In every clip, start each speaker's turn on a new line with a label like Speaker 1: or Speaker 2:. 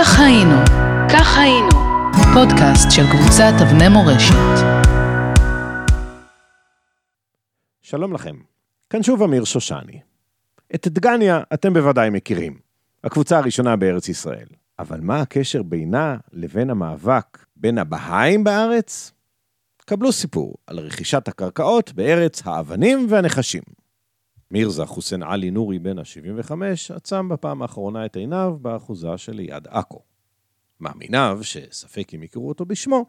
Speaker 1: כך היינו, כך היינו, פודקאסט של קבוצת אבני מורשת.
Speaker 2: שלום לכם, כאן שוב אמיר שושני. את דגניה אתם בוודאי מכירים, הקבוצה הראשונה בארץ ישראל. אבל מה הקשר בינה לבין המאבק בין הבהאים בארץ? קבלו סיפור על רכישת הקרקעות בארץ האבנים והנחשים. מירזה חוסיין עלי נורי בן ה-75 עצם בפעם האחרונה את עיניו באחוזה שליד עכו. מאמיניו, שספק אם יכרו אותו בשמו,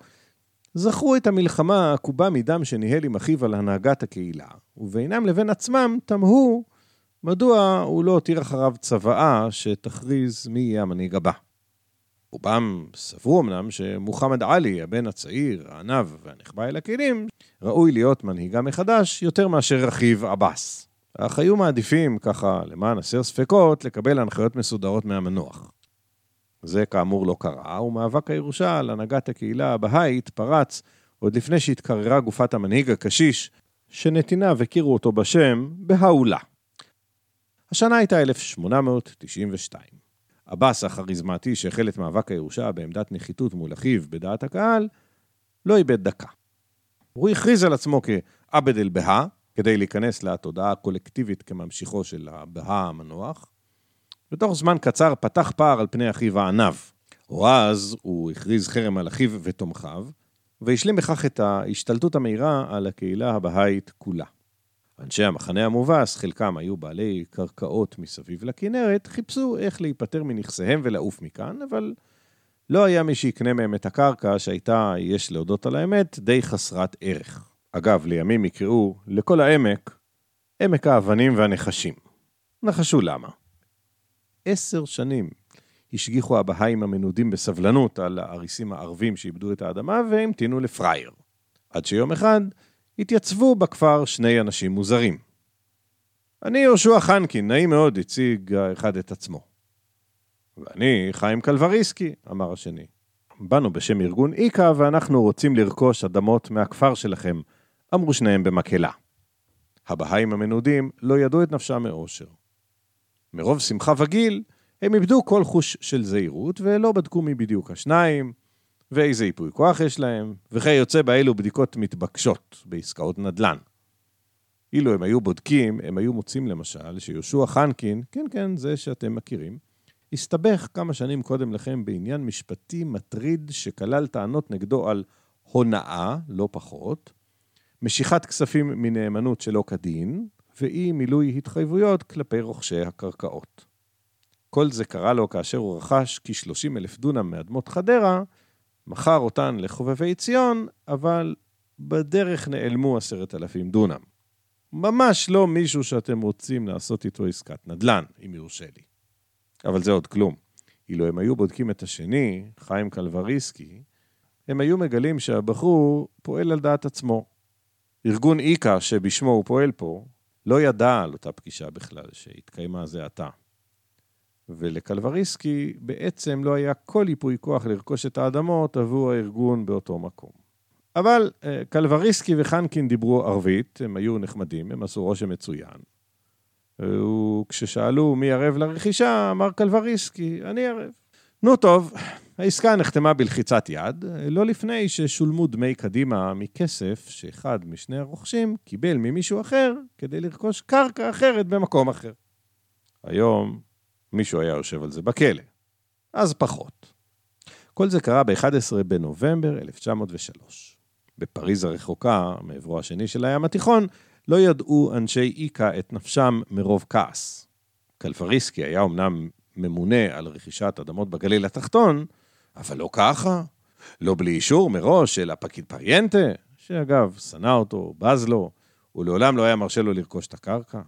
Speaker 2: זכרו את המלחמה העקובה מדם שניהל עם אחיו על הנהגת הקהילה, ובינם לבין עצמם תמהו מדוע הוא לא הותיר אחריו צוואה שתכריז מי יהיה המנהיג הבא. רובם סברו אמנם שמוחמד עלי, הבן הצעיר, הענב והנחבא אל הכלים, ראוי להיות מנהיגה מחדש יותר מאשר אחיו עבאס. אך היו מעדיפים, ככה, למען הסר ספקות, לקבל הנחיות מסודרות מהמנוח. זה כאמור לא קרה, ומאבק הירושה על הנהגת הקהילה הבהאית פרץ עוד לפני שהתקררה גופת המנהיג הקשיש, שנתיניו הכירו אותו בשם בהאולה. השנה הייתה 1892. עבאס הכריזמטי שהחל את מאבק הירושה בעמדת נחיתות מול אחיו בדעת הקהל, לא איבד דקה. הוא הכריז על עצמו כעבד אל-בהא, כדי להיכנס לתודעה הקולקטיבית כממשיכו של הבהא המנוח. בתוך זמן קצר פתח פער על פני אחיו הענב. או אז הוא הכריז חרם על אחיו ותומכיו, והשלים בכך את ההשתלטות המהירה על הקהילה הבהאית כולה. אנשי המחנה המובס, חלקם היו בעלי קרקעות מסביב לכנרת, חיפשו איך להיפטר מנכסיהם ולעוף מכאן, אבל לא היה מי שיקנה מהם את הקרקע שהייתה, יש להודות על האמת, די חסרת ערך. אגב, לימים יקראו לכל העמק, עמק האבנים והנחשים. נחשו למה. עשר שנים השגיחו הבהאים המנודים בסבלנות על האריסים הערבים שאיבדו את האדמה והמתינו לפראייר. עד שיום אחד התייצבו בכפר שני אנשים מוזרים. אני יהושע חנקין, נעים מאוד, הציג האחד את עצמו. ואני חיים קלבריסקי, אמר השני. באנו בשם ארגון איקה ואנחנו רוצים לרכוש אדמות מהכפר שלכם, אמרו שניהם במקהלה. הבהאים המנודים לא ידעו את נפשם מאושר. מרוב שמחה וגיל, הם איבדו כל חוש של זהירות ולא בדקו מי בדיוק השניים, ואיזה ייפוי כוח יש להם, וכיוצא באלו בדיקות מתבקשות בעסקאות נדל"ן. אילו הם היו בודקים, הם היו מוצאים למשל שיהושע חנקין, כן כן, זה שאתם מכירים, הסתבך כמה שנים קודם לכן בעניין משפטי מטריד שכלל טענות נגדו על הונאה, לא פחות, משיכת כספים מנאמנות שלא כדין, ואי מילוי התחייבויות כלפי רוכשי הקרקעות. כל זה קרה לו כאשר הוא רכש כ-30 אלף דונם מאדמות חדרה, מכר אותן לחובבי ציון, אבל בדרך נעלמו עשרת אלפים דונם. ממש לא מישהו שאתם רוצים לעשות איתו עסקת נדל"ן, אם יורשה לי. אבל זה עוד כלום. אילו הם היו בודקים את השני, חיים קלבריסקי, הם היו מגלים שהבחור פועל על דעת עצמו. ארגון איקה, שבשמו הוא פועל פה, לא ידע על אותה פגישה בכלל, שהתקיימה זה עתה. ולקלבריסקי בעצם לא היה כל ייפוי כוח לרכוש את האדמות עבור הארגון באותו מקום. אבל אה, קלבריסקי וחנקין דיברו ערבית, הם היו נחמדים, הם עשו רושם מצוין. וכששאלו מי ערב לרכישה, אמר קלבריסקי, אני ערב. נו טוב, העסקה נחתמה בלחיצת יד, לא לפני ששולמו דמי קדימה מכסף שאחד משני הרוכשים קיבל ממישהו אחר כדי לרכוש קרקע אחרת במקום אחר. היום מישהו היה יושב על זה בכלא. אז פחות. כל זה קרה ב-11 בנובמבר 1903. בפריז הרחוקה, מעברו השני של הים התיכון, לא ידעו אנשי איקה את נפשם מרוב כעס. קלפריסקי היה אמנם ממונה על רכישת אדמות בגליל התחתון, אבל לא ככה. לא בלי אישור מראש של הפקיד פריינטה, שאגב, שנא אותו, בז לו, ולעולם לא היה מרשה לו לרכוש את הקרקע.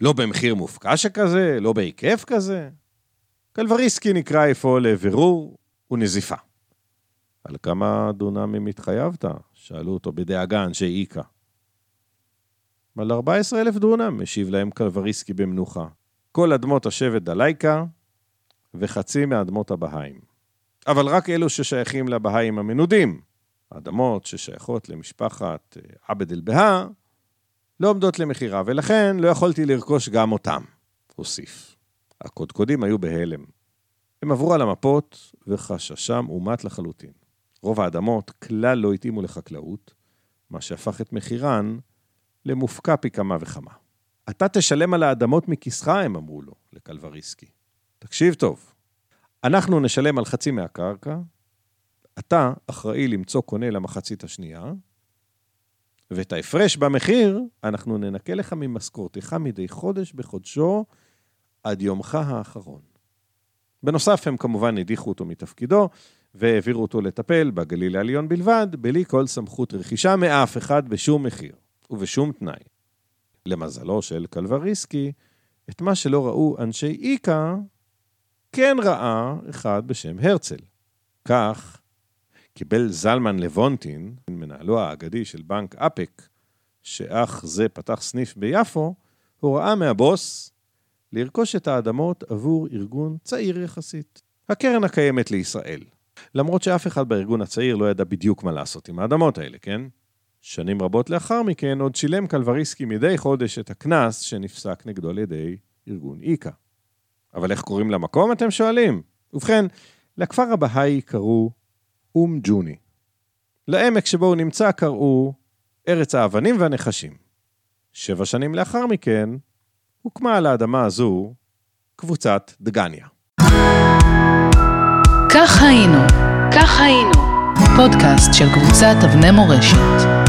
Speaker 2: לא במחיר מופקע שכזה, לא בהיקף כזה. קלבריסקי נקרא אפוא לבירור ונזיפה. על כמה דונמים התחייבת? שאלו אותו בדאגה אנשי איקה. על 14 אלף דונם, השיב להם קלבריסקי במנוחה. כל אדמות השבט דלייקה וחצי מאדמות הבהאים. אבל רק אלו ששייכים לבהאים המנודים. האדמות ששייכות למשפחת אה, עבד אל-בהא לא עומדות למכירה, ולכן לא יכולתי לרכוש גם אותם, הוסיף. הקודקודים היו בהלם. הם עברו על המפות וחששם אומת לחלוטין. רוב האדמות כלל לא התאימו לחקלאות, מה שהפך את מחירן למופקע פי כמה וכמה. אתה תשלם על האדמות מכיסך, הם אמרו לו, לקלבריסקי. תקשיב טוב, אנחנו נשלם על חצי מהקרקע, אתה אחראי למצוא קונה למחצית השנייה, ואת ההפרש במחיר, אנחנו ננקה לך ממשכורתך מדי חודש בחודשו עד יומך האחרון. בנוסף, הם כמובן הדיחו אותו מתפקידו, והעבירו אותו לטפל בגליל העליון בלבד, בלי כל סמכות רכישה מאף אחד בשום מחיר ובשום תנאי. למזלו של קלבריסקי, את מה שלא ראו אנשי איקה, כן ראה אחד בשם הרצל. כך קיבל זלמן לבונטין, מנהלו האגדי של בנק אפק, שאח זה פתח סניף ביפו, הוראה מהבוס לרכוש את האדמות עבור ארגון צעיר יחסית, הקרן הקיימת לישראל. למרות שאף אחד בארגון הצעיר לא ידע בדיוק מה לעשות עם האדמות האלה, כן? שנים רבות לאחר מכן עוד שילם קלבריסקי מדי חודש את הקנס שנפסק נגדו על ידי ארגון איקה. אבל איך קוראים למקום, אתם שואלים? ובכן, לכפר הבהאי קראו אום ג'וני. לעמק שבו הוא נמצא קראו ארץ האבנים והנחשים. שבע שנים לאחר מכן, הוקמה על האדמה הזו קבוצת דגניה.
Speaker 1: כך היינו, כך היינו, פודקאסט של קבוצת אבני מורשת.